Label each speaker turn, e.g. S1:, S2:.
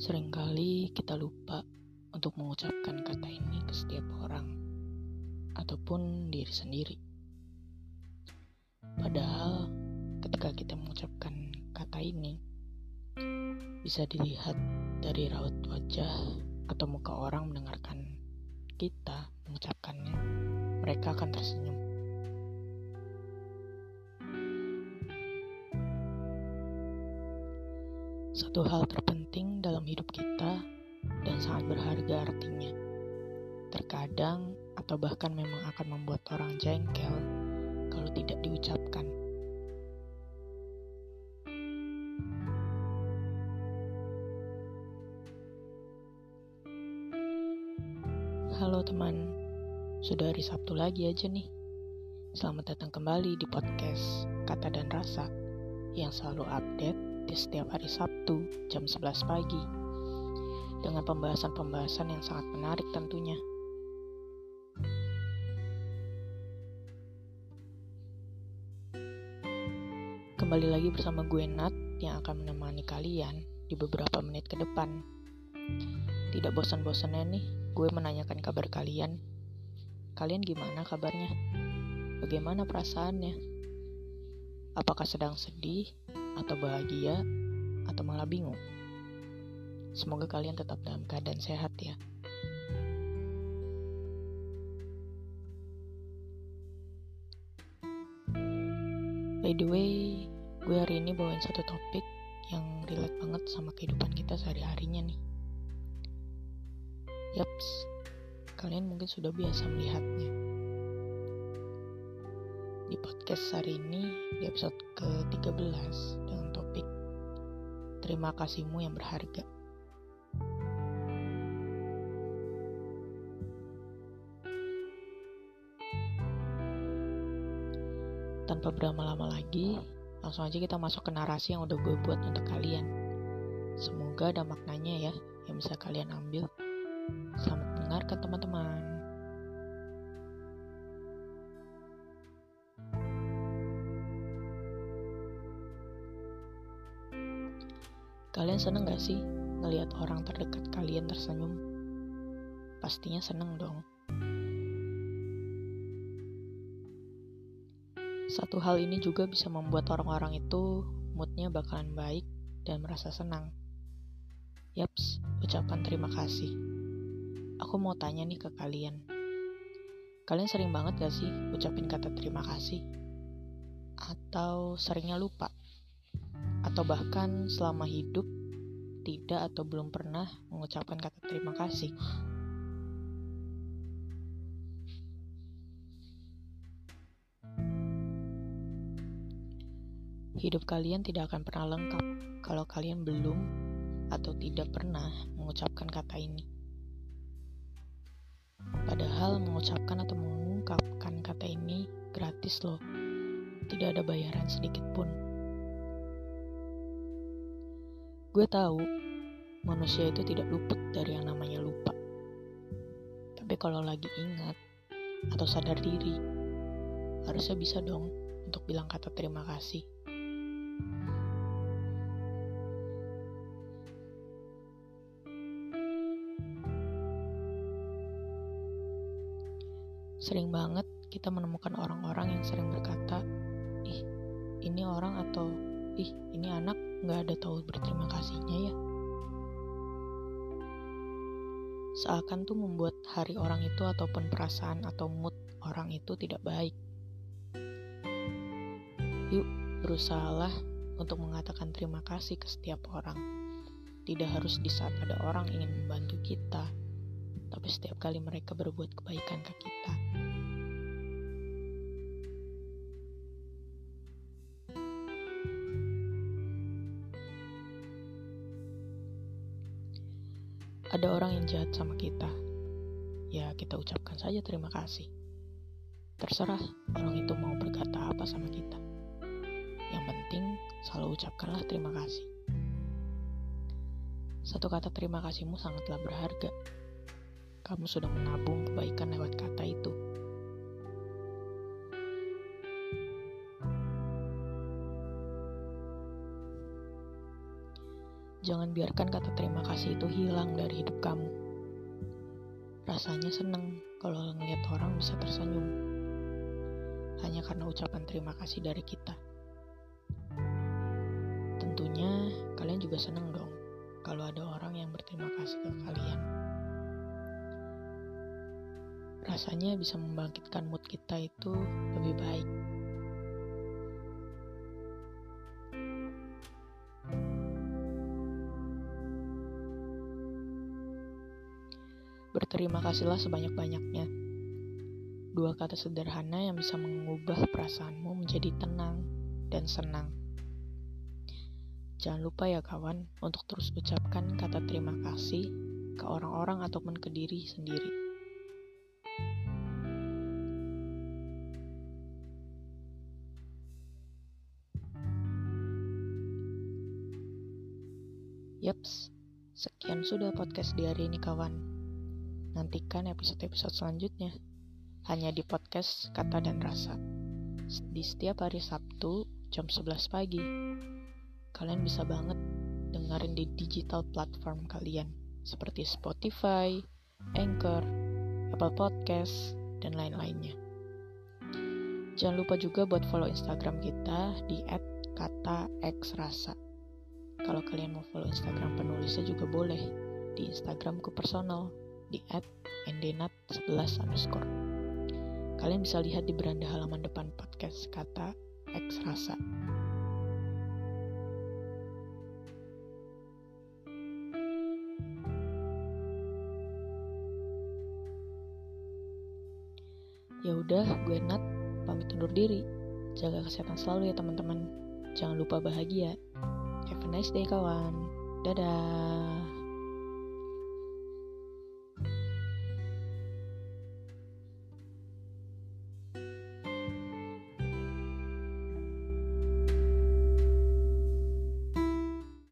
S1: Seringkali kita lupa untuk mengucapkan kata ini ke setiap orang ataupun diri sendiri. Padahal ketika kita mengucapkan kata ini bisa dilihat dari raut wajah atau muka orang mendengarkan kita mengucapkannya. Mereka akan tersenyum. Satu hal terpenting dalam hidup kita dan sangat berharga artinya. Terkadang atau bahkan memang akan membuat orang jengkel kalau tidak diucapkan. Halo teman, sudah hari Sabtu lagi aja nih. Selamat datang kembali di podcast Kata dan Rasa yang selalu update di setiap hari Sabtu jam 11 pagi dengan pembahasan-pembahasan yang sangat menarik tentunya. Kembali lagi bersama gue Nat yang akan menemani kalian di beberapa menit ke depan. Tidak bosan-bosannya nih, gue menanyakan kabar kalian. Kalian gimana kabarnya? Bagaimana perasaannya? Apakah sedang sedih atau bahagia, atau malah bingung. Semoga kalian tetap dalam keadaan sehat ya. By the way, gue hari ini bawain satu topik yang relate banget sama kehidupan kita sehari-harinya nih. Yaps, kalian mungkin sudah biasa melihatnya. Di podcast hari ini, di episode ke-13, terima kasihmu yang berharga. Tanpa berlama-lama lagi, langsung aja kita masuk ke narasi yang udah gue buat untuk kalian. Semoga ada maknanya ya, yang bisa kalian ambil. Selamat mendengarkan teman-teman. Kalian seneng gak sih ngelihat orang terdekat kalian tersenyum? Pastinya seneng dong. Satu hal ini juga bisa membuat orang-orang itu moodnya bakalan baik dan merasa senang. Yaps, ucapan terima kasih. Aku mau tanya nih ke kalian. Kalian sering banget gak sih ucapin kata terima kasih? Atau seringnya lupa? Atau bahkan selama hidup tidak atau belum pernah mengucapkan kata terima kasih. Hidup kalian tidak akan pernah lengkap kalau kalian belum atau tidak pernah mengucapkan kata ini. Padahal mengucapkan atau mengungkapkan kata ini gratis loh. Tidak ada bayaran sedikit pun. Gue tahu manusia itu tidak luput dari yang namanya lupa. Tapi kalau lagi ingat atau sadar diri, harusnya bisa dong untuk bilang kata terima kasih. Sering banget kita menemukan orang-orang yang sering berkata, ih ini orang atau ih ini anak nggak ada tahu berterima kasihnya ya. Seakan tuh membuat hari orang itu ataupun perasaan atau mood orang itu tidak baik. Yuk, berusahalah untuk mengatakan terima kasih ke setiap orang. Tidak harus di saat ada orang ingin membantu kita, tapi setiap kali mereka berbuat kebaikan ke kita. Ada orang yang jahat sama kita, ya kita ucapkan saja terima kasih. Terserah orang itu mau berkata apa sama kita. Yang penting selalu ucapkanlah terima kasih. Satu kata terima kasihmu sangatlah berharga. Kamu sudah menabung kebaikan lewat kata itu. Jangan biarkan kata terima kasih itu hilang dari hidup kamu. Rasanya seneng kalau ngeliat orang bisa tersenyum. Hanya karena ucapan terima kasih dari kita. Tentunya kalian juga seneng dong kalau ada orang yang berterima kasih ke kalian. Rasanya bisa membangkitkan mood kita itu lebih baik. Berterima kasihlah sebanyak-banyaknya. Dua kata sederhana yang bisa mengubah perasaanmu menjadi tenang dan senang. Jangan lupa ya kawan untuk terus ucapkan kata terima kasih ke orang-orang ataupun ke diri sendiri. Yaps, sekian sudah podcast di hari ini kawan. Nantikan episode-episode selanjutnya hanya di podcast Kata dan Rasa. Di setiap hari Sabtu jam 11 pagi. Kalian bisa banget dengerin di digital platform kalian seperti Spotify, Anchor, Apple Podcast, dan lain-lainnya. Jangan lupa juga buat follow Instagram kita di @kataxrasa. Kalau kalian mau follow Instagram penulisnya juga boleh di Instagramku personal di at endenat11 underscore. Kalian bisa lihat di beranda halaman depan podcast kata X Rasa. Ya udah, gue Nat, pamit undur diri. Jaga kesehatan selalu ya teman-teman. Jangan lupa bahagia. Have a nice day kawan. Dadah.